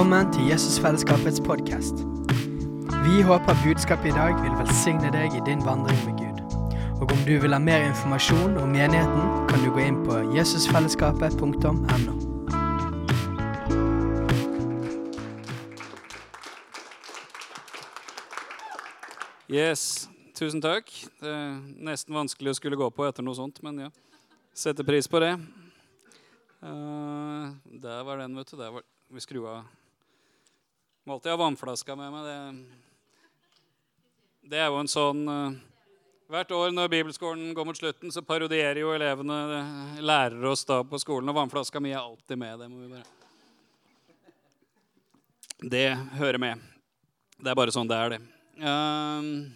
Velkommen til Jesusfellesskapets podkast. Vi håper budskapet i dag vil velsigne deg i din vandring med Gud. Og om du vil ha mer informasjon om menigheten, kan du gå inn på jesusfellesskapet.no. Yes, tusen takk. Det er nesten vanskelig å skulle gå på etter noe sånt, men ja. Setter pris på det. Uh, der var den, vet du. Der var vi skrur av. Må alltid ha vannflaska med meg. Det, det er jo en sånn eh, Hvert år når bibelskolen går mot slutten, så parodierer jo elevene eh, lærere oss da på skolen. Og vannflaska mi er alltid med. Det må vi bare Det hører med. Det er bare sånn det er, det. Um,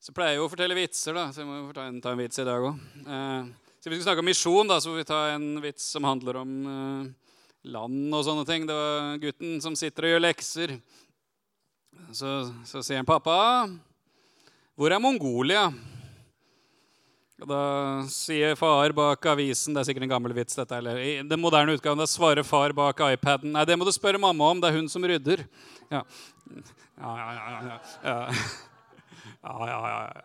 så pleier jeg jo å fortelle vitser, da, så jeg må ta en, ta en vits i dag òg. Uh, så Hvis vi skal snakke om misjon, da, så får vi ta en vits som handler om uh, land og sånne ting. Det var gutten som sitter og gjør lekser. Så, så sier han, 'Pappa, hvor er Mongolia?' Og Da sier far bak avisen Det er sikkert en gammel vits. dette, eller I den moderne utgaven da svarer far bak iPaden. Nei, det må du spørre mamma om. Det er hun som rydder. Ja, ja, ja. ja, ja, ja. Ja, ja, ja.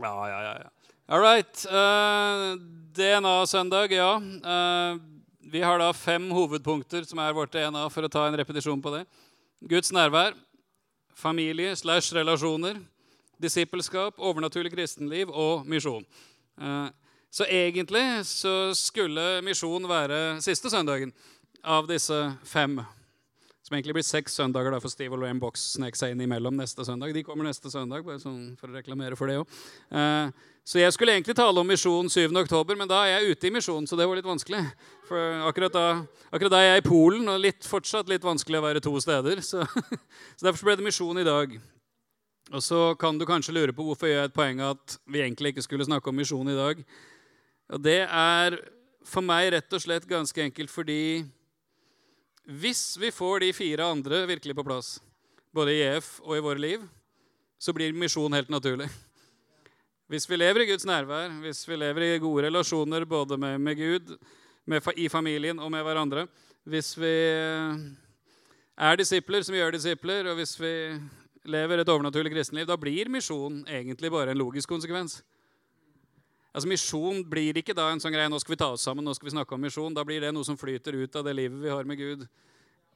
ja, ja, ja. All right. Uh, DNA-søndag, ja. Uh, vi har da fem hovedpunkter som er vårt DNA, for å ta en repetisjon på det. Guds nærvær, familie slash relasjoner, disippelskap, overnaturlig kristenliv og misjon. Uh, så egentlig så skulle misjon være siste søndagen av disse fem. Som egentlig blir seks søndager, da, for Steve og Lorraine Box snek seg inn imellom neste søndag. De kommer neste søndag, bare sånn for å reklamere for det òg. Eh, så jeg skulle egentlig tale om misjon 7. oktober, men da er jeg ute i misjon, så det var litt vanskelig. For akkurat da, akkurat da er jeg i Polen, og litt, fortsatt litt vanskelig å være to steder. Så, så derfor ble det misjon i dag. Og så kan du kanskje lure på hvorfor jeg gjør et poeng at vi egentlig ikke skulle snakke om misjon i dag. Og det er for meg rett og slett ganske enkelt fordi hvis vi får de fire andre virkelig på plass, både i EF og i våre liv, så blir misjon helt naturlig. Hvis vi lever i Guds nærvær, hvis vi lever i gode relasjoner både med, med Gud, med, i familien og med hverandre, hvis vi er disipler som gjør disipler, og hvis vi lever et overnaturlig kristenliv, da blir misjon egentlig bare en logisk konsekvens. Altså Misjon blir ikke da en sånn greie nå skal vi ta oss sammen, nå skal vi snakke om misjon. Da blir det noe som flyter ut av det livet vi har med Gud.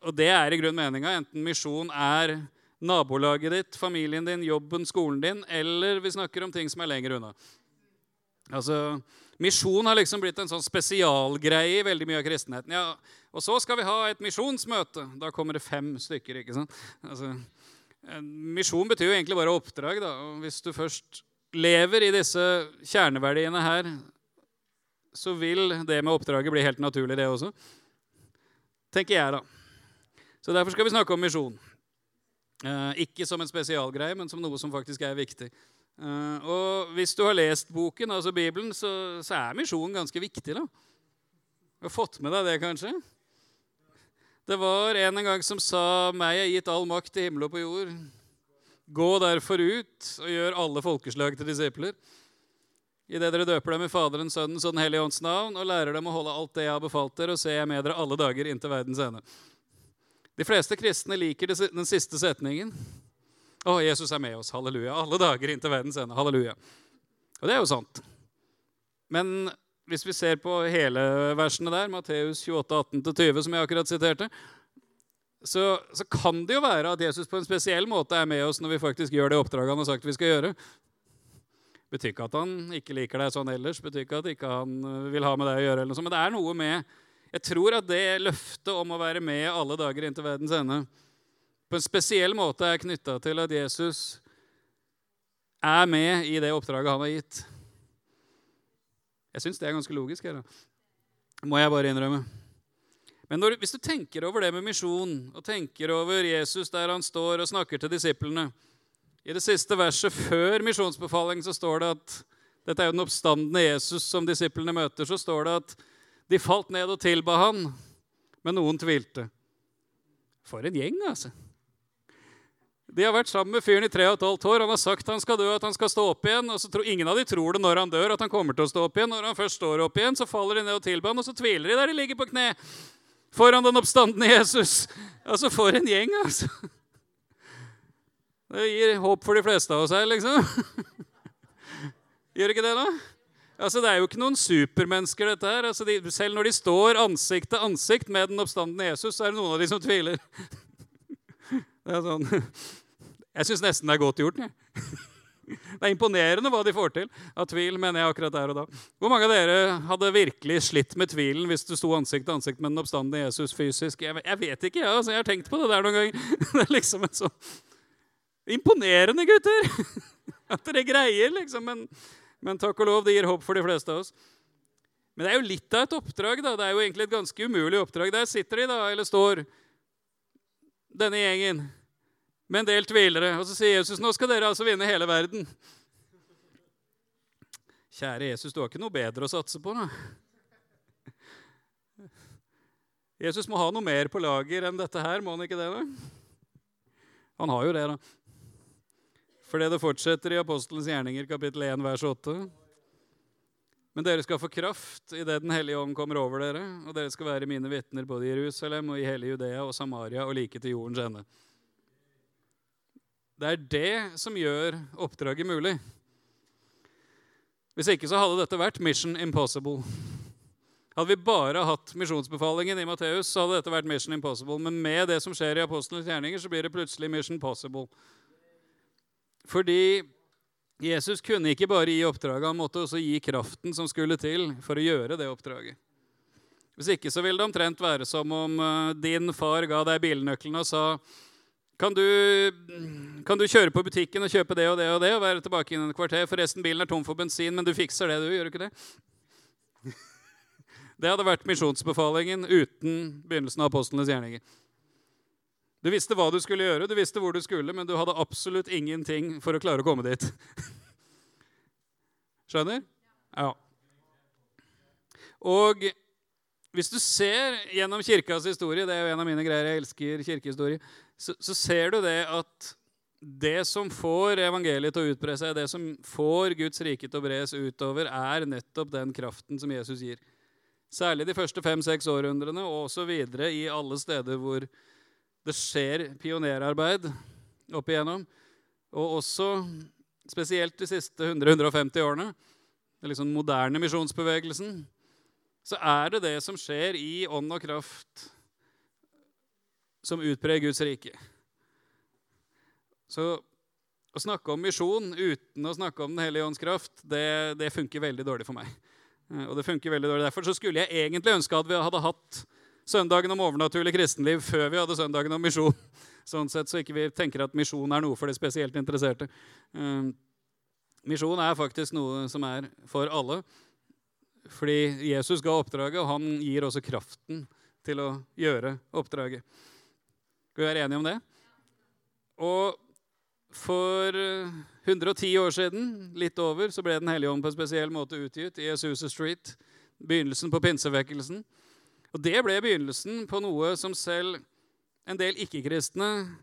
Og det er i grunn meninga. Enten misjon er nabolaget ditt, familien din, jobben, skolen din, eller vi snakker om ting som er lenger unna. Altså, Misjon har liksom blitt en sånn spesialgreie i veldig mye av kristenheten. Ja, og så skal vi ha et misjonsmøte. Da kommer det fem stykker. ikke sant? Altså, misjon betyr jo egentlig bare oppdrag. da, og Hvis du først lever i disse kjerneverdiene her, så vil det med oppdraget bli helt naturlig, det også. Tenker jeg, da. Så derfor skal vi snakke om misjon. Eh, ikke som en spesialgreie, men som noe som faktisk er viktig. Eh, og hvis du har lest boken, altså Bibelen, så, så er misjon ganske viktig. da. Du har fått med deg det, kanskje? Det var en en gang som sa 'Meg er gitt all makt i himmel og på jord'. Gå derfor ut og gjør alle folkeslag til disipler. Idet dere døper dem i Faderens, Sønnens og Den hellige ånds navn og lærer dem å holde alt det jeg har befalt dere, og ser jeg med dere alle dager inntil verdens ende. De fleste kristne liker den siste setningen. Å, Jesus er med oss. Halleluja. Alle dager inntil verdens ende. Halleluja. Og det er jo sant. Men hvis vi ser på hele versene der, Matteus 28, 18-20, som jeg akkurat siterte, så, så, kan det jo være at Jesus på en spesiell måte er med oss når vi faktisk gjør det oppdraget han har sagt vi skal gjøre. Betyr ikke at han ikke liker deg sånn ellers, betyr ikke at ikke han øh, vil ha med deg å gjøre. eller noe sånt, Men det er noe med Jeg tror at det løftet om å være med alle dager inntil verdens ende på en spesiell måte er knytta til at Jesus er med i det oppdraget han har gitt. Jeg syns det er ganske logisk. Her, da. Må jeg bare innrømme. Men når, hvis du tenker over det med misjon, og tenker over Jesus der han står og snakker til disiplene I det siste verset før misjonsbefalingen så står det at dette er jo den oppstandende Jesus som disiplene møter. Så står det at de falt ned og tilba han, men noen tvilte. For en gjeng, altså. De har vært sammen med fyren i tre og et halvt år. Han har sagt han skal dø, at han skal stå opp igjen. og så tror Ingen av de tror det når han dør, at han kommer til å stå opp igjen. Når han først står opp igjen, så faller de ned og tilber han, og så tviler de der de ligger på kne. Foran den oppstandende Jesus. Altså, for en gjeng, altså. Det gir håp for de fleste av oss her, liksom. Gjør ikke det, da? Altså, Det er jo ikke noen supermennesker, dette her. Altså, de, selv når de står ansikt til ansikt med den oppstandende Jesus, så er det noen av de som tviler. Det er sånn. Jeg syns nesten det er godt gjort. Jeg. Det er imponerende hva de får til av tvil, mener jeg akkurat der og da. Hvor mange av dere hadde virkelig slitt med tvilen hvis du sto ansikt til ansikt med den oppstandende Jesus fysisk? Jeg, jeg vet ikke, jeg, altså, jeg har tenkt på det der noen ganger. Det er liksom en sånn Imponerende, gutter! At dere greier, liksom. Men, men takk og lov, det gir håp for de fleste av oss. Men det er jo litt av et oppdrag. da. Det er jo egentlig et ganske umulig oppdrag. Der sitter de, da, eller står, denne gjengen med en del tvilere. Og så sier Jesus nå skal dere altså vinne hele verden. Kjære Jesus, du har ikke noe bedre å satse på. da. Jesus må ha noe mer på lager enn dette her, må han ikke det? da? Han har jo det, da. Fordi det fortsetter i Apostelens gjerninger, kapittel 1, vers 8. Men dere skal få kraft idet Den hellige ånd kommer over dere, og dere skal være mine vitner både i Jerusalem og i hele Judea og Samaria og like til jordens ende. Det er det som gjør oppdraget mulig. Hvis ikke så hadde dette vært mission impossible. Hadde vi bare hatt misjonsbefalingen i Matteus, så hadde dette vært mission impossible. Men med det som skjer i apostlenes gjerninger, så blir det plutselig mission possible. Fordi Jesus kunne ikke bare gi oppdraget, han måtte også gi kraften som skulle til for å gjøre det oppdraget. Hvis ikke så ville det omtrent være som om eh, din far ga deg bilnøklene og sa kan du, kan du, kjøre på butikken og kjøpe det og det og det og være tilbake innen et kvarter? Forresten, bilen er tom for bensin, men du fikser det, du. Gjør du ikke det? Det hadde vært misjonsbefalingen uten begynnelsen av apostlenes gjerninger. Du visste hva du skulle gjøre, du visste hvor du skulle, men du hadde absolutt ingenting for å klare å komme dit. Skjønner? Ja. Og hvis du ser gjennom kirkas historie, det er jo en av mine greier, jeg elsker kirkehistorie, så, så, ser du det at det som får evangeliet til å utbre seg, det som får Guds rike til å bres utover, er nettopp den kraften som Jesus gir. Særlig de første fem-seks århundrene, og også videre i alle steder hvor det skjer pionerarbeid opp igjennom. Og også spesielt de siste 100-150 årene, den liksom moderne misjonsbevegelsen, så er det det som skjer i ånd og kraft som utbrer Guds rike. Så å snakke om misjon uten å snakke om Den hellige ånds kraft, det, det, funker veldig dårlig for meg. Eh, og det funker veldig dårlig. Derfor så skulle jeg egentlig ønske at vi hadde hatt søndagen om overnaturlig kristenliv før vi hadde søndagen om misjon. Sånn sett Så ikke vi tenker at misjon er noe for de spesielt interesserte. Um, misjon er faktisk noe som er for alle. Fordi Jesus ga oppdraget, og han gir også kraften til å gjøre oppdraget. Skal vi være enige om det? Og for 110 år siden, litt over, så ble Den hellige ånd på en spesiell måte utgitt i Azusa Street. Begynnelsen på pinsevekkelsen. Og det ble begynnelsen på noe som selv en del ikke-kristne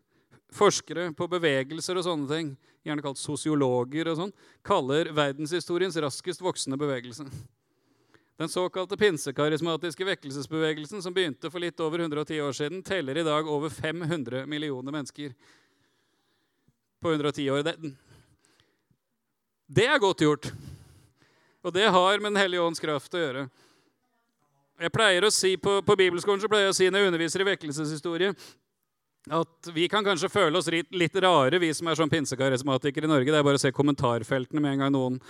forskere på bevegelser og sånne ting, gjerne kalt sosiologer og sånn, kaller verdenshistoriens raskest voksende bevegelse. Den såkalte pinsekarismatiske vekkelsesbevegelsen, som begynte for litt over 110 år siden, teller i dag over 500 millioner mennesker på 110 år. Det, det er godt gjort. Og det har med Den hellige ånds kraft å gjøre. Jeg pleier å si På, på bibelskolen så pleier jeg å si når jeg underviser i vekkelseshistorie, at vi kan kanskje føle oss litt rare, vi som er sånn pinsekarismatikere i Norge. Det er bare å se kommentarfeltene med en gang noen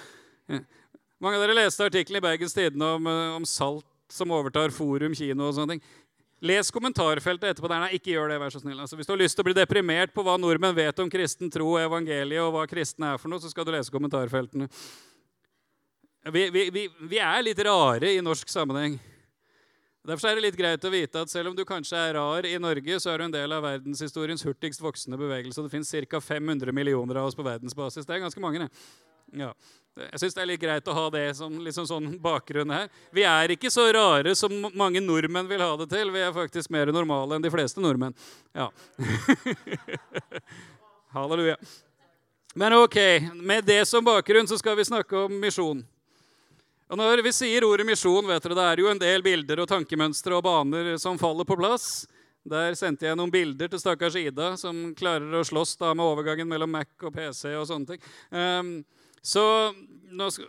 mange av dere leste artikkelen i Bergens Tidende om, eh, om, Salt som overtar Forum kino og sånne ting. Les kommentarfeltet etterpå. der. Nei, ikke gjør det, vær så snill. Altså, hvis du har lyst til å bli deprimert på hva nordmenn vet om kristen tro og evangeliet, og hva kristne er for noe, så skal du lese kommentarfeltene. Vi, vi, vi, vi er litt rare i norsk sammenheng. Derfor er det litt greit å vite at selv om du kanskje er rar i Norge, så er du en del av verdenshistoriens hurtigst voksende bevegelse. og Det fins ca. 500 millioner av oss på verdensbasis. Det er ganske mange. det. Ja. Jeg syns det er litt greit å ha det som liksom sånn bakgrunn her. Vi er ikke så rare som mange nordmenn vil ha det til. Vi er faktisk mer normale enn de fleste nordmenn. Ja. Halleluja. Men ok, med det som bakgrunn så skal vi snakke om misjon. Og når vi sier ordet misjon, vet dere, det er jo en del bilder og tankemønstre og baner som faller på plass. Der sendte jeg noen bilder til stakkars Ida, som klarer å slåss da med overgangen mellom Mac og PC. og sånne ting. Um, så,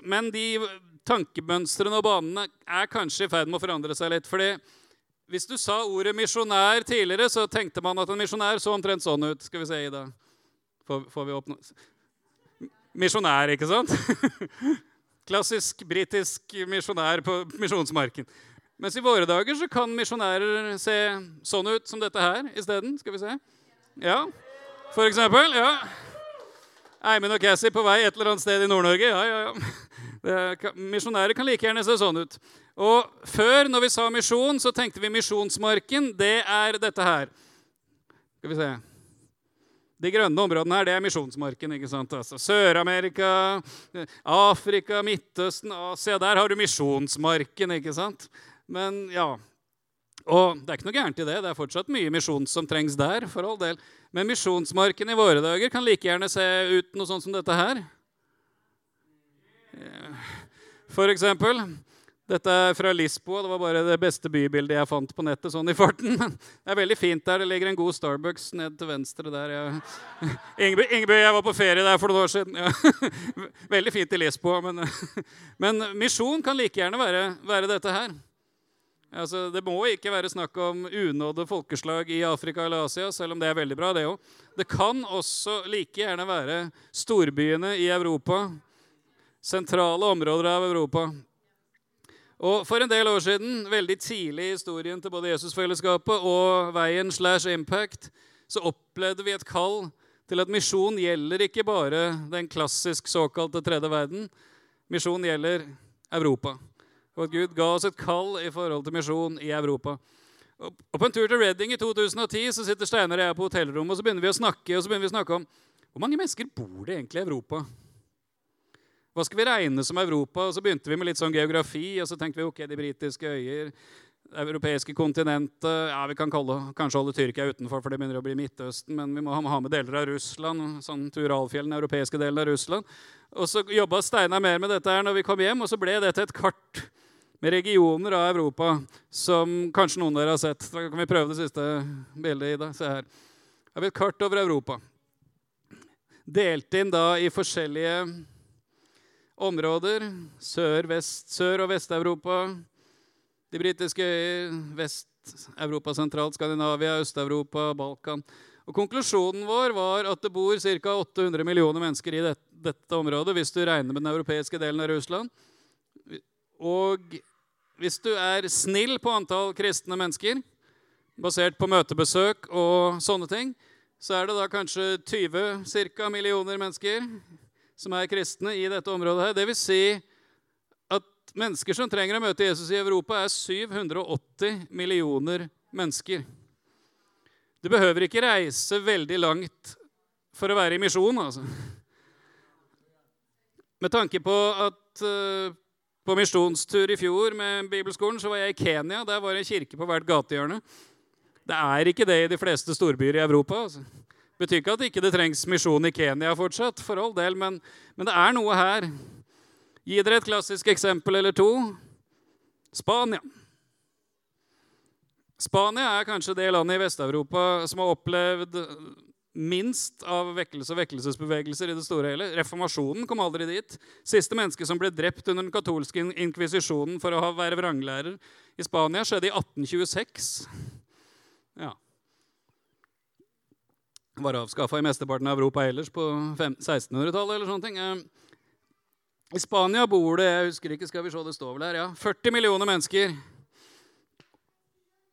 men de tankemønstrene og banene er kanskje i ferd med å forandre seg litt. fordi hvis du sa ordet misjonær tidligere, så tenkte man at en misjonær så omtrent sånn ut. Skal vi se, Ida. Får, får vi åpne? Misjonær, ikke sant? Klassisk britisk misjonær på misjonsmarken. Mens i våre dager så kan misjonærer se sånn ut som dette her isteden. Skal vi se. Ja, for eksempel. ja. Eivind og Cassie på vei et eller annet sted i Nord-Norge. Ja, ja, ja. Misjonærer kan like gjerne se sånn ut. Og før, når vi sa misjon, så tenkte vi misjonsmarken. Det er dette her. Skal vi se. De grønne områdene her, det er misjonsmarken. ikke sant? Altså, Sør-Amerika, Afrika, Midtøsten, Asia. Der har du misjonsmarken. ikke sant? Men ja, Og det er ikke noe gærent i det. Det er fortsatt mye misjon som trengs der. for all del. Men misjonsmarken i våre dager kan like gjerne se ut noe sånt som dette her. For eksempel. Dette er fra Lisboa. Det var bare det beste bybildet jeg fant på nettet. sånn i farten. Det er veldig fint der. Det ligger en god Starbucks ned til venstre der. Jeg... Ingebø, Ingebø, jeg var på ferie der for noen år siden. Ja. Veldig fint i Lisboa. Men, men misjon kan like gjerne være, være dette her. Altså, det må ikke være snakk om unådde folkeslag i Afrika eller Asia, selv om det er veldig bra. Det også. Det kan også like gjerne være storbyene i Europa, sentrale områder av Europa. Og For en del år siden, veldig tidlig i historien til både Jesusfellesskapet og Veien slash Impact, så opplevde vi et kall til at misjon gjelder ikke bare den klassisk såkalte tredje verden. Misjon gjelder Europa. Og at Gud ga oss et kall i forhold til misjon i Europa. Og På en tur til Reading i 2010 så sitter Steinar og jeg på hotellrommet og så begynner vi å snakke, og så begynner vi å snakke om hvor mange mennesker bor det egentlig i Europa. Hva skal vi regne som Europa? Og så begynte vi med litt sånn geografi. Og så tenkte vi ok, de britiske øyer, det europeiske kontinentet ja, Vi kan kalle, kanskje holde Tyrkia utenfor, for det begynner å bli Midtøsten. Men vi må ha med deler av Russland. sånn Turalfjell, den europeiske delen av Russland. Og så jobba Steinar mer med dette her når vi kom hjem, og så ble dette et kart med regioner av Europa som kanskje noen av dere har sett. Da kan vi prøve det siste bildet. Ida. Se her. Her har vi et kart over Europa. Delt inn da i forskjellige områder. Sør, vest, sør og Vest-Europa. De britiske øyer. Vest-Europa sentralt. Skandinavia, Øst-Europa, Balkan. Og Konklusjonen vår var at det bor ca. 800 millioner mennesker i dette, dette området hvis du regner med den europeiske delen av Russland. Og hvis du er snill på antall kristne mennesker, basert på møtebesøk og sånne ting, så er det da kanskje 20 cirka, millioner mennesker som er kristne i dette området. her. Det vil si at mennesker som trenger å møte Jesus i Europa, er 780 millioner mennesker. Du behøver ikke reise veldig langt for å være i misjon. altså. Med tanke på at uh, på misjonstur i fjor med bibelskolen så var jeg i Kenya. Der var det en kirke på hvert gatehjørne. Det er ikke det i de fleste storbyer i Europa. altså betyr ikke at det ikke trengs misjon i Kenya fortsatt, for all del, men, men, det er noe her. Gi dere et klassisk eksempel eller to. Spania. Spania er kanskje det landet i Vest-Europa som har opplevd minst av vekkelse og vekkelsesbevegelser i det store hele. Reformasjonen kom aldri dit. Siste menneske som ble drept under den katolske inkvisisjonen for å være vranglærer i Spania, skjedde i 1826. Ja var avskaffa i mesteparten av Europa ellers på 1600-tallet. eller sånne ting. Eh, I Spania bor det jeg husker ikke, skal vi se, det står vel her, ja, 40 millioner mennesker.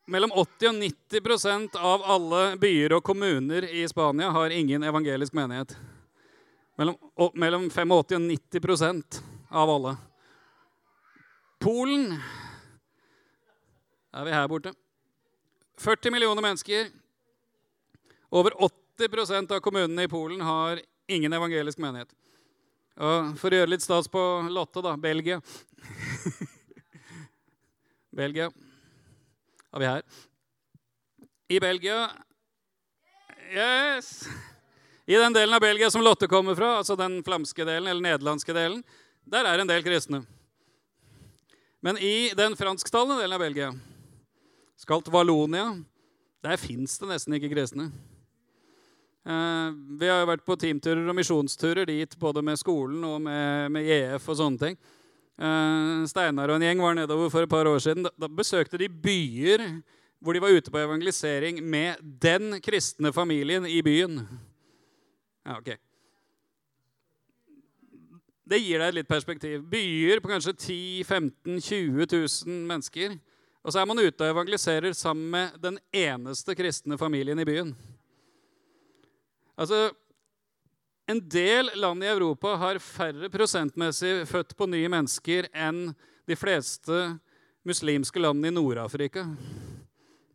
Mellom 80 og 90% av alle byer og kommuner i Spania har ingen evangelisk menighet. Mellom, mellom 85 og 90% av alle. Polen er vi her borte. 40 millioner mennesker. Over 80 80 av kommunene i Polen har ingen evangelisk menighet. Og for å gjøre litt stas på Lotte, da Belgia. Belgia har vi her. I Belgia Yes! I den delen av Belgia som Lotte kommer fra, altså den flamske delen, eller nederlandske delen, der er en del kristne. Men i den fransktalende delen av Belgia, skalt Valonia, der fins det nesten ikke kristne. Eh, vi har jo vært på teamturer og misjonsturer dit, både med skolen og med, med EF og sånne ting. Eh, Steinar og en gjeng var nedover for et par år siden. Da, besøkte de byer hvor de var ute på evangelisering med den kristne familien i byen. Ja, ok. Det gir deg litt perspektiv. Byer på kanskje 10 15 20 000 mennesker. Og så er man ute og evangeliserer sammen med den eneste kristne familien i byen. Altså, En del land i Europa har færre prosentmessig født på nye mennesker enn de fleste muslimske land i Nord-Afrika.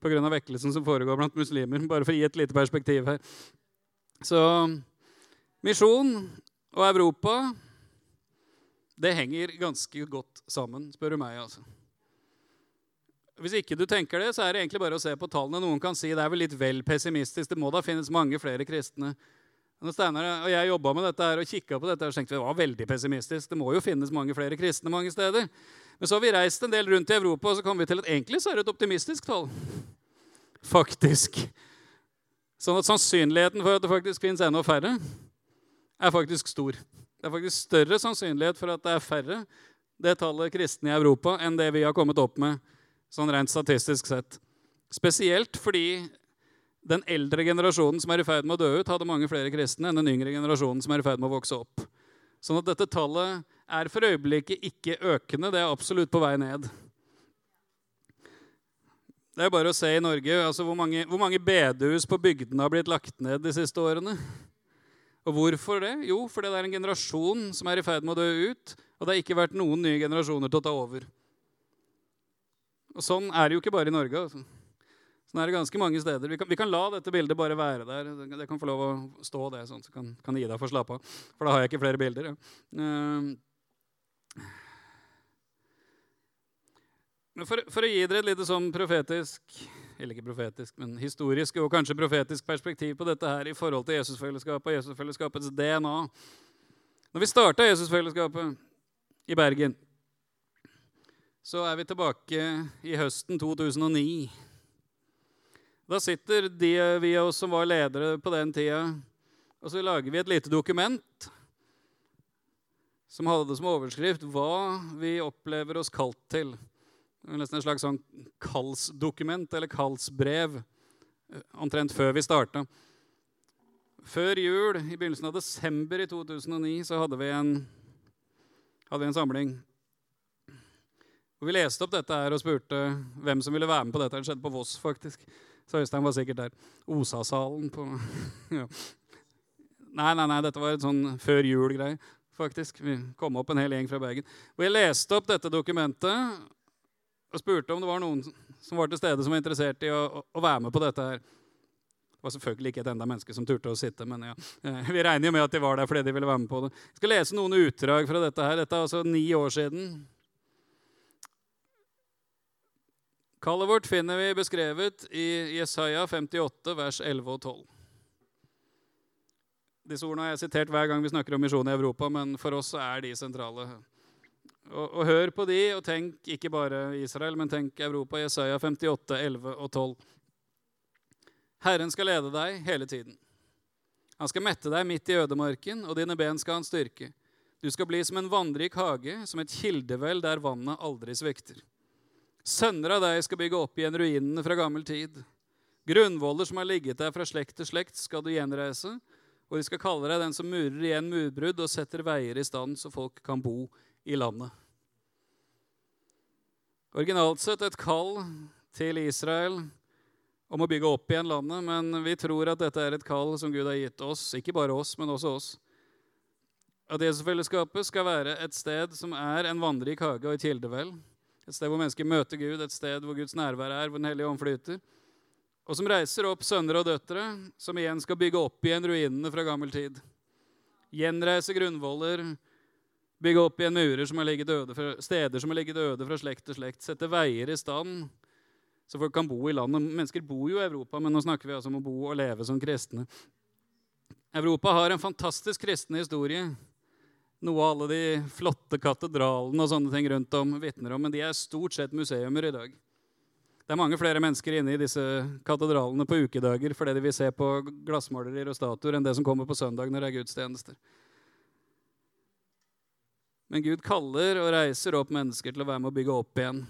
Pga. vekkelsen som foregår blant muslimer. Bare for å gi et lite perspektiv her. Så misjon og Europa det henger ganske godt sammen, spør du meg. altså. Hvis ikke du tenker det, så er det egentlig bare å se på tallene. Noen kan si det er vel litt vel pessimistisk. Det må da finnes mange flere kristne. Når Steinar og jeg jobba med dette her og kikka på dette, og tenkte vi det var veldig pessimistisk. Det må jo finnes mange flere kristne mange steder. Men så har vi reist en del rundt i Europa, og så kom vi til at egentlig så er det et optimistisk tall. Faktisk. Sånn at sannsynligheten for at det faktisk finnes enda færre, er faktisk stor. Det er faktisk større sannsynlighet for at det er færre det tallet kristne i Europa enn det vi har kommet opp med sånn rent statistisk sett. Spesielt fordi den eldre generasjonen som er i ferd med å dø ut, hadde mange flere kristne enn den yngre generasjonen som er i ferd med å vokse opp. Sånn at dette tallet er for øyeblikket ikke økende. Det er absolutt på vei ned. Det er bare å se i Norge altså hvor, mange, hvor mange bedehus på bygdene har blitt lagt ned de siste årene. Og hvorfor det? Jo, fordi det er en generasjon som er i ferd med å dø ut. Og det har ikke vært noen nye generasjoner til å ta over. Og Sånn er det jo ikke bare i Norge. Altså. Sånn er det ganske mange steder. Vi kan, vi kan, la dette bildet bare være der. Det kan få lov å stå, det, sånn, så kan, kan Ida få slappe av. For da har jeg ikke flere bilder. Ja. Uh, for, for, å gi dere et lite sånn profetisk eller ikke profetisk, men historisk og kanskje profetisk perspektiv på dette her i forhold til Jesusfellesskapet og Jesusfellesskapets DNA. Når vi starta Jesusfellesskapet i Bergen, så er vi tilbake i høsten 2009. Da sitter de vi av oss som var ledere på den tida, og så lager vi et lite dokument som hadde som overskrift 'Hva vi opplever oss kalt til'. Nesten et slags sånn kallsdokument eller kallsbrev eh, omtrent før vi starta. Før jul, i begynnelsen av desember i 2009, så hadde vi en, hadde vi en samling. Og Vi leste opp dette her og spurte hvem som ville være med på dette. Det skjedde på Voss, faktisk. Så Øystein var sikkert der. Osasalen på ja. Nei, nei, nei, dette var et sånn før jul-greie, faktisk. Vi kom opp en hel gjeng fra Bergen. Jeg leste opp dette dokumentet, og spurte om det var noen som var til stede som var interessert i å, å, å være med på dette. her. Det var selvfølgelig ikke et enda menneske som turte å sitte, men ja. Eh, vi regner jo med at de var der fordi de ville være med på det. Jeg skal lese noen utdrag fra dette her. Dette er altså ni år siden. Kallet vårt finner vi beskrevet i Jesaja 58, vers 11 og 12. Disse ordene har jeg sitert hver gang vi snakker om misjon i Europa, men for oss er de sentrale. Og, og, hør på de, og tenk ikke bare Israel, men tenk Europa, Jesaja 58, 11 og 12. Herren skal lede deg hele tiden. Han skal mette deg midt i ødemarken, og dine ben skal han styrke. Du skal bli som en vannrik hage, som et kildevel der vannet aldri svikter. Sønner av deg skal bygge opp igjen ruinene fra gammel tid. Grunnvoller som har ligget der fra slekt til slekt, skal du gjenreise, og de skal kalle deg den som murer igjen murbrudd og setter veier i stand så folk kan bo i landet. Originalt sett et kall til Israel om å bygge opp igjen landet, men vi tror at dette er et kall som Gud har gitt oss, ikke bare oss, men også oss. At Jesusfellesskapet skal være et sted som er en vannrik hage og et kildevel. Et sted hvor mennesker møter Gud, et sted hvor Guds nærvær er, hvor Den hellige ånd flyter. Og som reiser opp sønner og døtre, som igjen skal bygge opp igjen ruinene fra gammel tid. Gjenreise grunnvoller, Bygge opp igjen murer som har ligget øde fra, steder som har ligget døde fra slekt til slekt. Sette veier i stand, så folk kan bo i landet. Mennesker bor jo i Europa, men nå snakker vi altså om å bo og leve som kristne. Europa har en fantastisk kristen historie. Noe alle de flotte katedralene og sånne ting rundt om vitner om, men de er stort sett museumer i dag. Det er mange flere mennesker inne i disse katedralene på ukedager fordi de vil se på glassmalerier og statuer enn det som kommer på søndag når det er gudstjenester. Men Gud kaller og reiser opp mennesker til å være med å bygge opp igjen.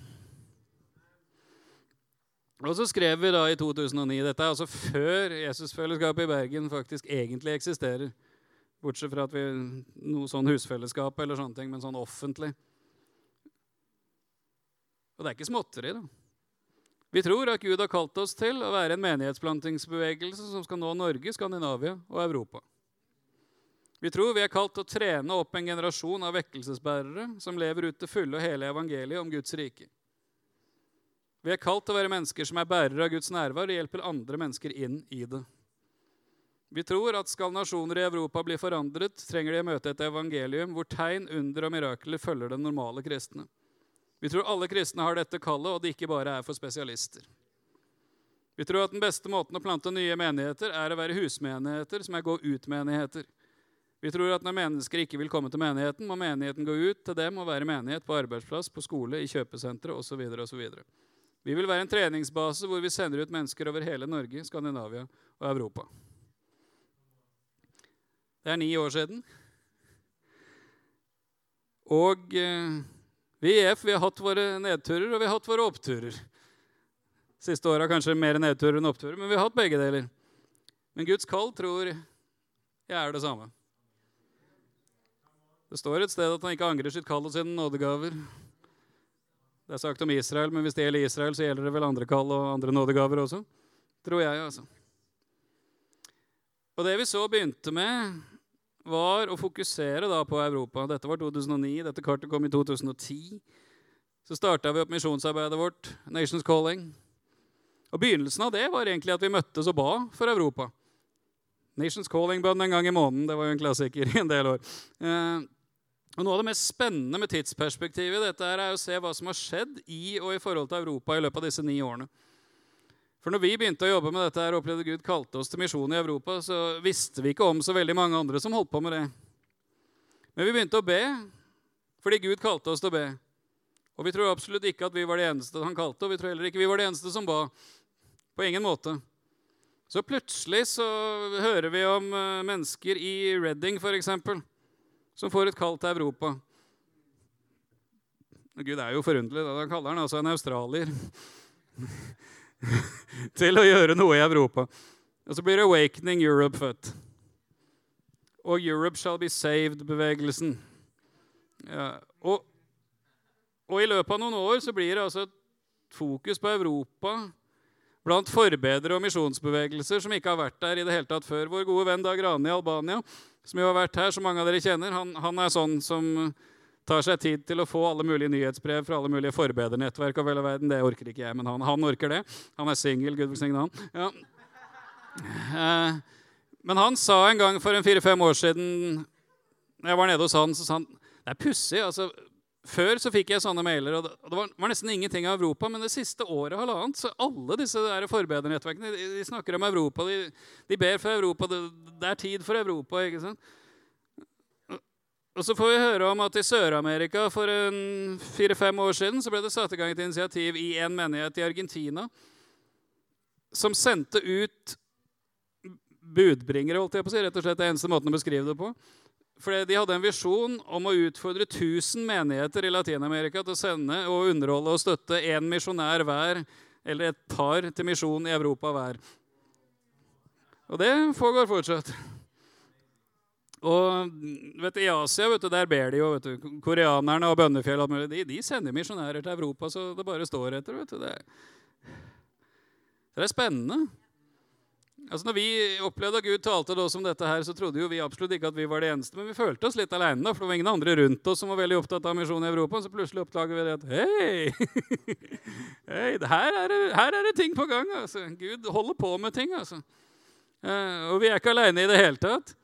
Og så skrev vi da i 2009 Dette er altså før Jesusfellesskapet i Bergen faktisk egentlig eksisterer. Bortsett fra at vi noe sånn husfellesskap eller sånne ting, men sånn offentlig. Og det er ikke småtteri, da. Vi tror at Gud har kalt oss til å være en menighetsplantingsbevegelse som skal nå Norge, Skandinavia og Europa. Vi tror vi er kalt til å trene opp en generasjon av vekkelsesbærere som lever ut det fulle og hele evangeliet om Guds rike. Vi er kalt til å være mennesker som er bærere av Guds nærvær og hjelper andre mennesker inn i det. Vi tror at skal nasjoner i Europa bli forandret, trenger de å møte et evangelium hvor tegn, under og mirakler følger den normale kristne. Vi tror alle kristne har dette kallet, og det ikke bare er for spesialister. Vi tror at den beste måten å plante nye menigheter er å være husmenigheter som er gå-ut-menigheter. Vi tror at når mennesker ikke vil komme til menigheten, må menigheten gå ut til dem og være menighet på arbeidsplass, på skole, i kjøpesentre osv. osv. Vi vil være en treningsbase hvor vi sender ut mennesker over hele Norge, Skandinavia og Europa. Det er ni år siden. Og eh, vi i EF vi har hatt våre nedturer og vi har hatt våre oppturer. Siste året kanskje mer nedturer enn oppturer, men vi har hatt begge deler. Men Guds kall tror jeg er det samme. Det står et sted at han ikke angrer sitt kall og sine nådegaver. Det er sagt om Israel, men hvis det gjelder Israel, så gjelder det vel andre kall og andre nådegaver også. Tror jeg, altså. Og det vi så begynte med, var å fokusere da på Europa. Dette var 2009, dette kartet kom i 2010. Så starta vi opp misjonsarbeidet vårt, Nations Calling. Og Begynnelsen av det var egentlig at vi møttes og ba for Europa. Nations Calling-bønn en gang i måneden. Det var jo en klassiker i en del år. Eh, og Noe av det mest spennende med tidsperspektivet dette er å se hva som har skjedd i og i forhold til Europa i løpet av disse ni årene. For når vi begynte å jobbe med dette her, og opplevde Gud kalte oss til misjon i Europa, så visste vi ikke om så veldig mange andre som holdt på med det. Men vi begynte å be fordi Gud kalte oss til å be. Og vi tror absolutt ikke at vi var de eneste han kalte, og vi tror heller ikke vi var de eneste som ba. På ingen måte. Så plutselig så hører vi om eh, mennesker i Reading, f.eks som får et kall til Europa. Gud er jo forunderlig. Da kaller han altså en australier til å gjøre noe i Europa. Og så blir Awakening Europe født. Og Europe shall be saved-bevegelsen. Ja, og, og, i løpet av noen år så blir det altså et fokus på Europa blant forbedere og misjonsbevegelser som ikke har vært der i det hele tatt før. Vår gode venn Dag Rane i Albania som jo har vært her, som mange av dere kjenner, han, han, er sånn som tar seg tid til å få alle mulige nyhetsbrev fra alle mulige forbedernettverk og vel og verden. Det orker ikke jeg, men han, han orker det. Han er singel. Gud velsigne han. Ja. Eh, men han sa en gang for en fire-fem år siden jeg var nede hos han, så sa han det er pussig. altså før så fikk jeg sånne mailer, og det var, nesten ingenting av Europa. Men det siste året halvannet, så alle disse der forbedernettverkene de, de, snakker om Europa. De, de ber for Europa. Det, det, er tid for Europa. ikke sant? Og så får vi høre om at i Sør-Amerika for fire-fem år siden så ble det satt i gang et initiativ i en menighet i Argentina som sendte ut budbringere, holdt jeg på å si, rett og slett det eneste måten å beskrive det på, fordi de hadde en visjon om å utfordre 1000 menigheter i Latin-Amerika til å sende og underholde og støtte én misjonær hver, eller et par til misjon i Europa hver. Og det foregår fortsatt. Og vet du, I Asia vet du, der ber de jo vet du, Koreanerne og Bønnefjell de, de sender misjonærer til Europa så det bare står etter. vet du. Det, det er spennende. Altså når vi opplevde at Gud talte til oss om dette, her, så trodde jo vi absolutt ikke at vi var det eneste. Men vi følte oss litt alene, for det var ingen andre rundt oss som var veldig opptatt av misjon i Europa. Så plutselig oppdager vi det at hei, hey, her, er det, her er det ting på gang. altså. Gud holder på med ting. altså. Eh, og vi er ikke aleine i det hele tatt.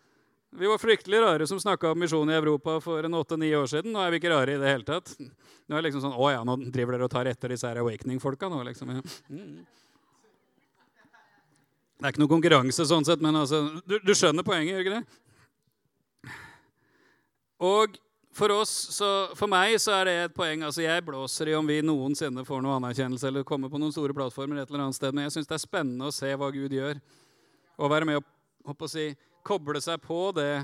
Vi var fryktelig rare som snakka om misjon i Europa for en åtte-ni år siden. Nå er vi ikke rare i det hele tatt. Nå er det liksom sånn, å ja, nå driver dere og tar etter disse her awakening-folka nå, liksom. Ja. Det er ikke noe konkurranse sånn sett, men altså, du, du skjønner poenget, gjør ikke det? Og for oss, så, for meg så er det et poeng. altså Jeg blåser i om vi noensinne får noe anerkjennelse eller kommer på noen store plattformer. et eller annet sted, Men jeg syns det er spennende å se hva Gud gjør. Og være med å, å si, koble seg på det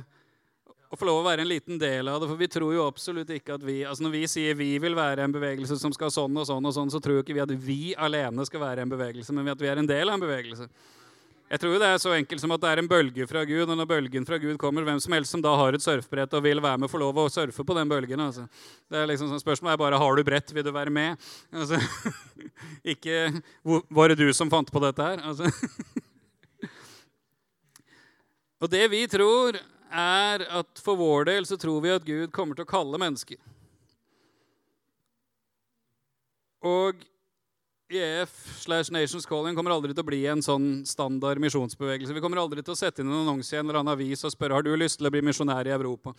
og få lov å være en liten del av det. For vi tror jo absolutt ikke at vi altså Når vi sier vi vil være en bevegelse som skal sånn og sånn, og sånn, så tror jo ikke vi at vi alene skal være en bevegelse, men at vi er en del av en bevegelse. Jeg tror jo det er så enkelt som at det er en bølge fra Gud, og når bølgen fra Gud kommer, hvem som helst som da har et surfebrett og vil være med, får lov å surfe på den bølgen. Altså. Det er liksom sånn Spørsmålet er bare har du brett, vil du være med? Altså, ikke var det du som fant på dette her? Altså. Og det vi tror, er at for vår del så tror vi at Gud kommer til å kalle mennesker. Og EF slash Nations Calling kommer aldri til å bli en sånn standard misjonsbevegelse. Vi kommer aldri til å sette inn en annonse i en eller annen avis og spørre har du lyst til å bli misjonær i Europa.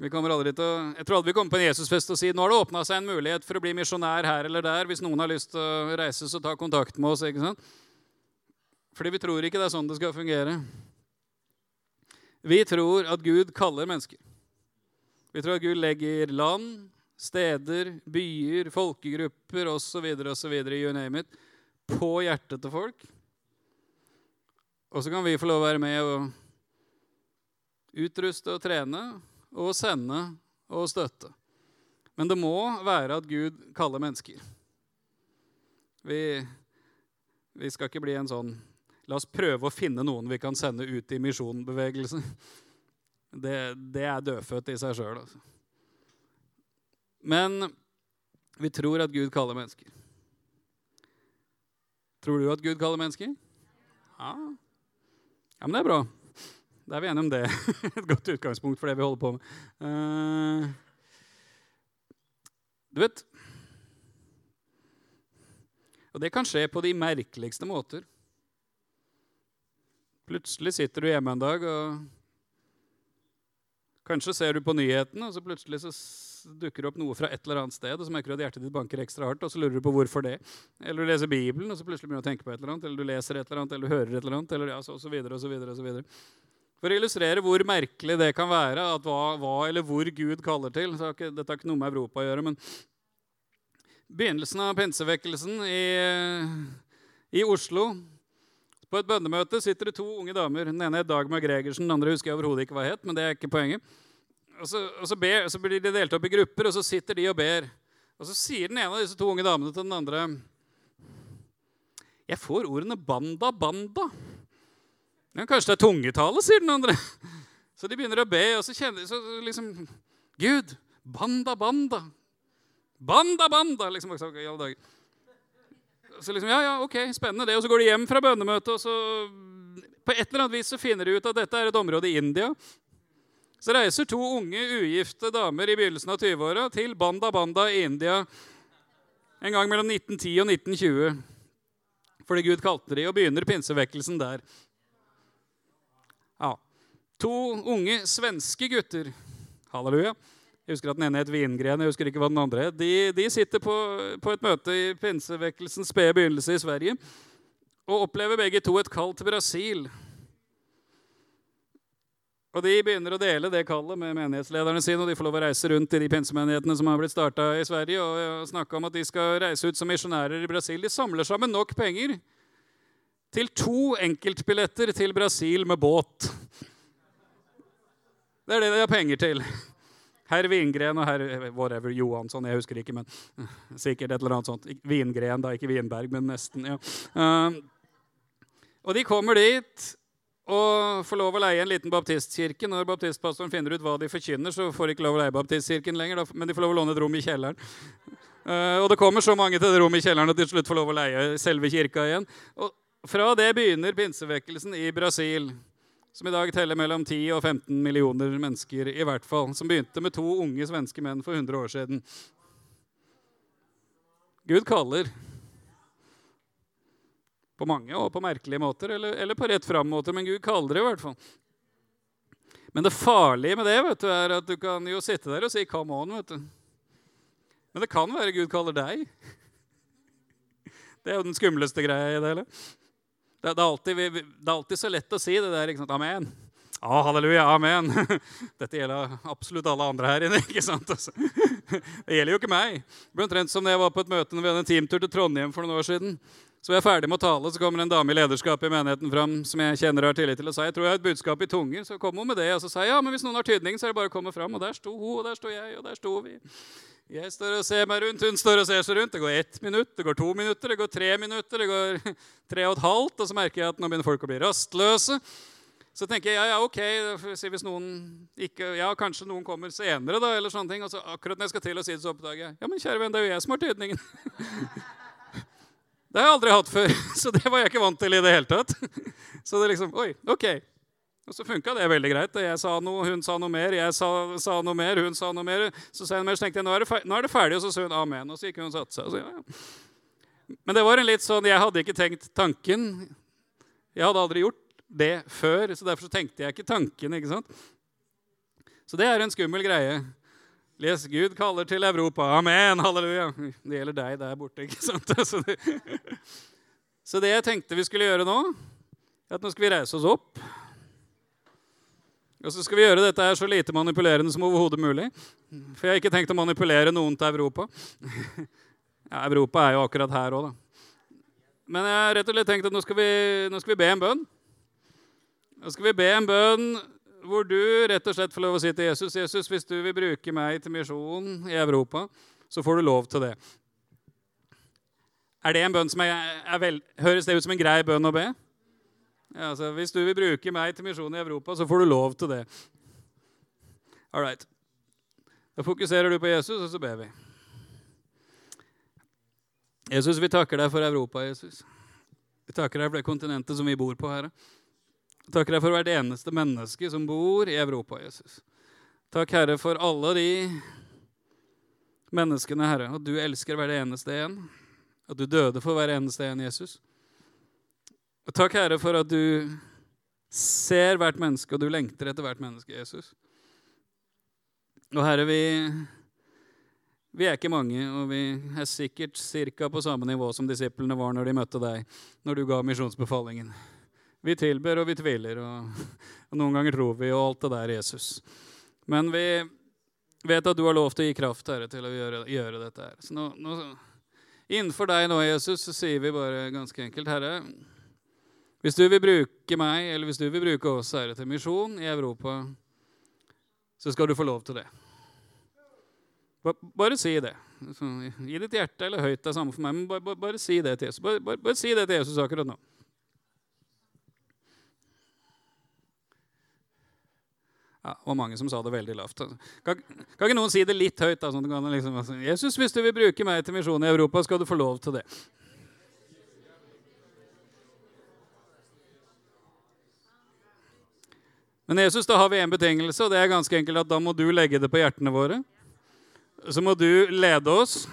Vi kommer aldri til å, jeg tror aldri vi kommer på en Jesusfest og sier nå har det åpna seg en mulighet for å bli misjonær her eller der. Hvis noen har lyst til å reise, så ta kontakt med oss. ikke sant? Fordi vi tror ikke det er sånn det skal fungere. Vi tror at Gud kaller mennesker. Vi tror at Gud legger land, steder, byer, folkegrupper osv. osv. you name it, på hjertet til folk. Og så kan vi få lov å være med og utruste og trene og sende og støtte. Men det må være at Gud kaller mennesker. Vi, vi skal ikke bli en sånn La oss prøve å finne noen vi kan sende ut i misjonbevegelsen. Det, det er dødfødt i seg sjøl. Altså. Men vi tror at Gud kaller mennesker. Tror du at Gud kaller mennesker? Ja. ja men det er bra. Da er vi enige om det. Et godt utgangspunkt for det vi holder på med. Uh, du vet Og det kan skje på de merkeligste måter. Plutselig sitter du hjemme en dag, og kanskje ser du på nyhetene, og så plutselig så dukker det opp noe fra et eller annet sted, og så merker du at hjertet ditt banker ekstra hardt, og så lurer du på hvorfor det. Eller du leser Bibelen, og så plutselig begynner du å tenke på et eller annet, eller du leser et eller annet, eller du hører et eller annet, eller ja, så, og så videre, og så videre, og så videre. For å illustrere hvor merkelig det kan være, at hva, hva eller hvor Gud kaller til så ikke, Dette har ikke noe med Europa å gjøre, men begynnelsen av pinsevekkelsen i, i Oslo på et bønnemøte sitter det to unge damer. Den ene er Dagmar Gregersen, den andre husker jeg overhodet ikke hva het. men det er ikke poenget. Og så, og så, ber, så, blir de delt opp i grupper, og så sitter de og ber. Og så sier den ene av disse to unge damene til den andre Jeg får ordene 'banda, banda'. Ja, kanskje det er tungetale, sier den andre. Så de begynner å be, og så kjenner de så liksom Gud, banda, banda. Banda, banda! liksom, i alle dager så liksom, ja, ja, ok, spennende det. Og så går de hjem fra bønnemøtet, og så på et eller annet vis så finner de ut at dette er et område i India. Så reiser to unge, ugifte damer i begynnelsen av 20-åra til Banda Banda i India en gang mellom 1910 og 1920. Fordi Gud kalte de, og begynner pinsevekkelsen der. Ja. To unge svenske gutter halleluja, jeg husker at den ene het Vingren. jeg husker ikke hva den andre het. De, de, sitter på, på, et møte i pinsevekkelsens spede begynnelse i Sverige og opplever begge to et kall til Brasil. Og De begynner å dele det kallet med menighetslederne sine. og De får lov å reise rundt i de pinsemenighetene som har blitt starta i Sverige, og snakke om at de skal reise ut som misjonærer i Brasil. De samler sammen nok penger til to enkeltbilletter til Brasil med båt. Det er det de har penger til. Herr Vingren og herr whatever, Johansson, jeg husker ikke, men sikkert et eller annet sånt. Vingren, da, ikke Vinberg, men nesten. ja. Uh, og de kommer dit og får lov å leie en liten baptistkirke. Når baptistpastoren finner ut hva de forkynner, så får de ikke lov å leie baptistkirken lenger, men de får lov å låne et rom i kjelleren. Uh, og det kommer så mange til det rommet i kjelleren at de til slutt får lov å leie selve kirka igjen. Og fra det begynner pinsevekkelsen i Brasil som i dag teller mellom 10 og 15 millioner mennesker, i hvert fall, som begynte med to unge svenske menn for 100 år siden. Gud kaller. På mange og på merkelige måter, eller, eller på rett fram-måter, men Gud kaller det i hvert fall. Men det farlige med det vet du, er at du kan jo sitte der og si 'come on'. vet du. Men det kan være Gud kaller deg. Det er jo den skumleste greia i det hele. Det, det, er alltid, det, er alltid, så lett å si det der. Amen. Ja, halleluja, amen. Dette gjelder absolutt alle andre her inne. ikke sant? Altså. Det gjelder jo ikke meg. Det ble omtrent som da jeg var på et møte når vi hadde en teamtur til Trondheim for noen år siden. Så var jeg ferdig med å tale, så kommer en dame i lederskapet i menigheten fram som jeg kjenner og har tillit til, og sa jeg tror jeg har et budskap i tunger. Så kom hun med det, og så sa jeg ja, men hvis noen har tydning, så er det bare å komme fram. Og der sto hun, og der sto jeg, og der sto vi. Jeg står og ser meg rundt, hun står og ser seg rundt. Det går ett minutt, det går to minutter, det går tre minutter, det går tre og et halvt. Og så merker jeg at nå begynner folk å bli rastløse. Så tenker jeg ja, ja, ok, hvis noen ikke, ja, kanskje noen kommer senere. da, eller sånne ting, og så akkurat når jeg skal til å si det, så oppdager jeg ja, men kjære venn, det er jo jeg som har tydningen. det har jeg aldri hatt før, så det var jeg ikke vant til i det hele tatt. Så det liksom, oi, ok. Og så funka det veldig greit. Jeg sa noe, hun sa noe mer, jeg sa, sa noe mer, hun sa noe mer. Så sa hun mer, så tenkte jeg nå er, det, nå er det ferdig, og så sa hun amen. Og så gikk hun og satte seg. Så, ja. Men det var en litt sånn, jeg hadde ikke tenkt tanken. Jeg hadde aldri gjort det før, så derfor så tenkte jeg ikke tanken. ikke sant? Så det er en skummel greie. Les Gud kaller til Europa. Amen. Halleluja. Det gjelder deg der borte. ikke sant? Så det, så det jeg tenkte vi skulle gjøre nå, er at nå skal vi reise oss opp. Og så skal vi gjøre dette her så lite manipulerende som overhodet mulig. For jeg har ikke tenkt å manipulere noen til Europa. Ja, Europa er jo akkurat her òg, da. Men jeg har rett og slett tenkt at nå skal vi, nå skal vi be en bønn. Nå skal vi be en bønn hvor du rett og slett får lov å si til Jesus Jesus, hvis du vil bruke meg til misjon i Europa, så får du lov til det. Er det en bønn som er, er vel, Høres det ut som en grei bønn å be? Ja, altså, hvis du vil bruke meg til misjon i Europa, så får du lov til det. All right. Da fokuserer du på Jesus, og så ber vi. Jesus, vi takker deg for Europa, Jesus. Vi takker deg for det kontinentet som vi bor på, Herre. Vi Takker deg for hvert eneste menneske som bor i Europa, Jesus. Takk, Herre, for alle de menneskene, Herre, at du elsker hver eneste en. At du døde for hver eneste en, Jesus. Og takk, Herre, for at du ser hvert menneske, og du lengter etter hvert menneske, Jesus. Og Herre, vi, vi er ikke mange, og vi er sikkert ca. på samme nivå som disiplene var når de møtte deg, når du ga misjonsbefalingen. Vi tilber og vi tviler, og, og, noen ganger tror vi, og alt det der, Jesus. Men vi vet at du har lov til å gi kraft, Herre, til å gjøre, gjøre dette her. Så nå, nå, innenfor deg nå, Jesus, så sier vi bare ganske enkelt, Herre Hvis du vil bruke meg, eller hvis du vil bruke oss, Herre, til misjon i Europa, så skal du få lov til det. Bare si det. I ditt hjerte eller høyt, det er samme for meg, men bare, bare, bare si det til Jesus. Bare, bare si det til Jesus akkurat nå. Ja, det var mange som sa det veldig lavt. Kan, kan ikke noen si det litt høyt? Da, sånn liksom, altså, Jesus, hvis du vil bruke meg til misjon i Europa, skal du få lov til det. Men Jesus, da har vi en betingelse, og det er ganske enkelt at da må du legge det på hjertene våre. Så må du lede oss,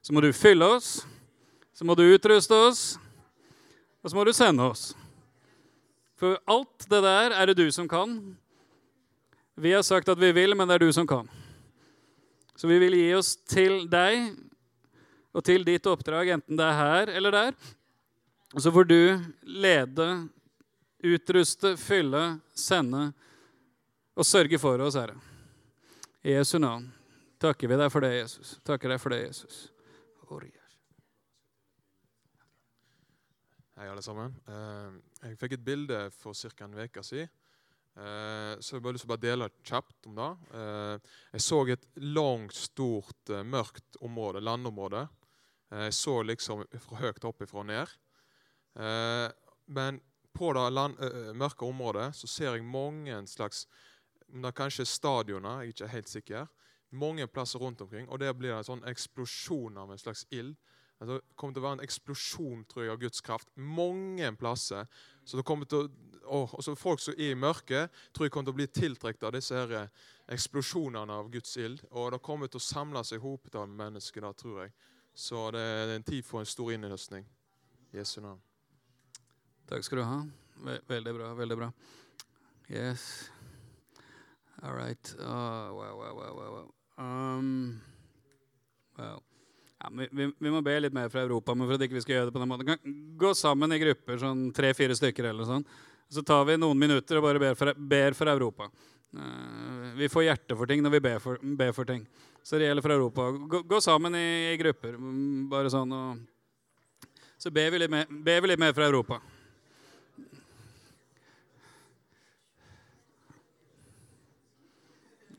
så må du fylle oss, så må du utruste oss, og så må du sende oss. For alt det der er det du som kan. Vi har sagt at vi vil, men det er du som kan. Så vi vil gi oss til deg og til ditt oppdrag, enten det er her eller der. Og så får du lede, utruste, fylle, sende og sørge for oss, Herre. I Jesu navn takker vi deg for det, Jesus. Takker deg for det, Jesus. Hei, alle sammen. Eh, jeg fikk et bilde for ca. en uke siden Eh, så jeg bare lyst til å dele kjapt om det. Eh, jeg så et langt, stort, mørkt område, landområde. Jeg så liksom fra høyt opp ifra og ned. Men på det land, mørke området så ser jeg mange slags Det er kanskje stadioner, jeg er ikke helt sikker. Mange plasser rundt omkring. Og der blir det en sånn eksplosjon av en slags ild. Altså, det kommer til å være en eksplosjon tror jeg, av Guds kraft mange plasser. Så det kommer til å og også folk som er i mørket, tror jeg kommer til å bli tiltrukket av disse her eh, eksplosjonene av Guds ild. Og det kommer til å samle seg hopetall av mennesker da, tror jeg. Så det er en tid for en stor innhøstning. Jesu navn. Takk skal du ha. Veldig bra. Veldig bra. Yes. All right. Oh, wow, wow, wow, wow. Um, wow. Ja, vi, vi, må be litt mer fra Europa, men for at ikke vi skal gjøre det på den måten. Gå sammen i grupper, sånn tre-fire stykker eller sånn. Så tar vi noen minutter og bare ber for, ber for Europa. Uh, vi får hjerte for ting når vi ber for, ber for ting. Så det gjelder for Europa. Gå, gå sammen i, i, grupper. Mm, bare sånn og Så ber vi litt mer, ber vi litt mer for Europa.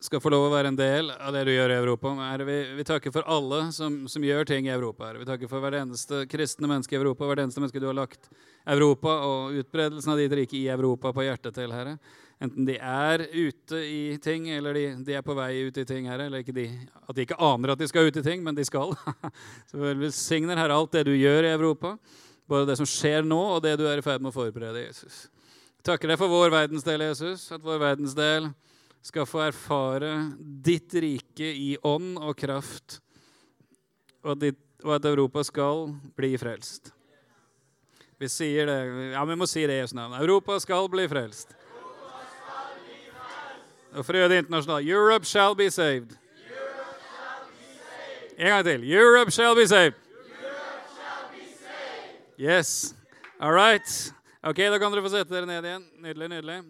skal få lov å være en del av det du gjør i Europa. Herre, vi, vi takker for alle som, som, gjør ting i Europa. Herre. Vi takker for hvert eneste kristne menneske i Europa, hvert eneste menneske du har lagt Europa og utbredelsen av ditt rike i Europa på hjertet til, Herre. Enten de er ute i ting, eller de, de er på vei ut i ting, Herre. Eller de, at de ikke aner at de skal ut i ting, men de skal. Så velsigner, Herre, alt det du gjør i Europa. Både det som skjer nå, og det du er i ferd med å forberede, Jesus. Takker deg for vår verdensdel, Jesus, at vår verdensdel skal få erfare ditt rike i ånd og kraft, og ditt, og at Europa skal bli frelst. Vi sier det. Ja, vi må si det i Jesu navn. Europa skal bli frelst. Og for å gjøre det internasjonalt Europe shall be saved. En gang til. Europe shall be saved. Yes. All right. Ok, Da kan dere få sette dere ned igjen. Nydelig, nydelig.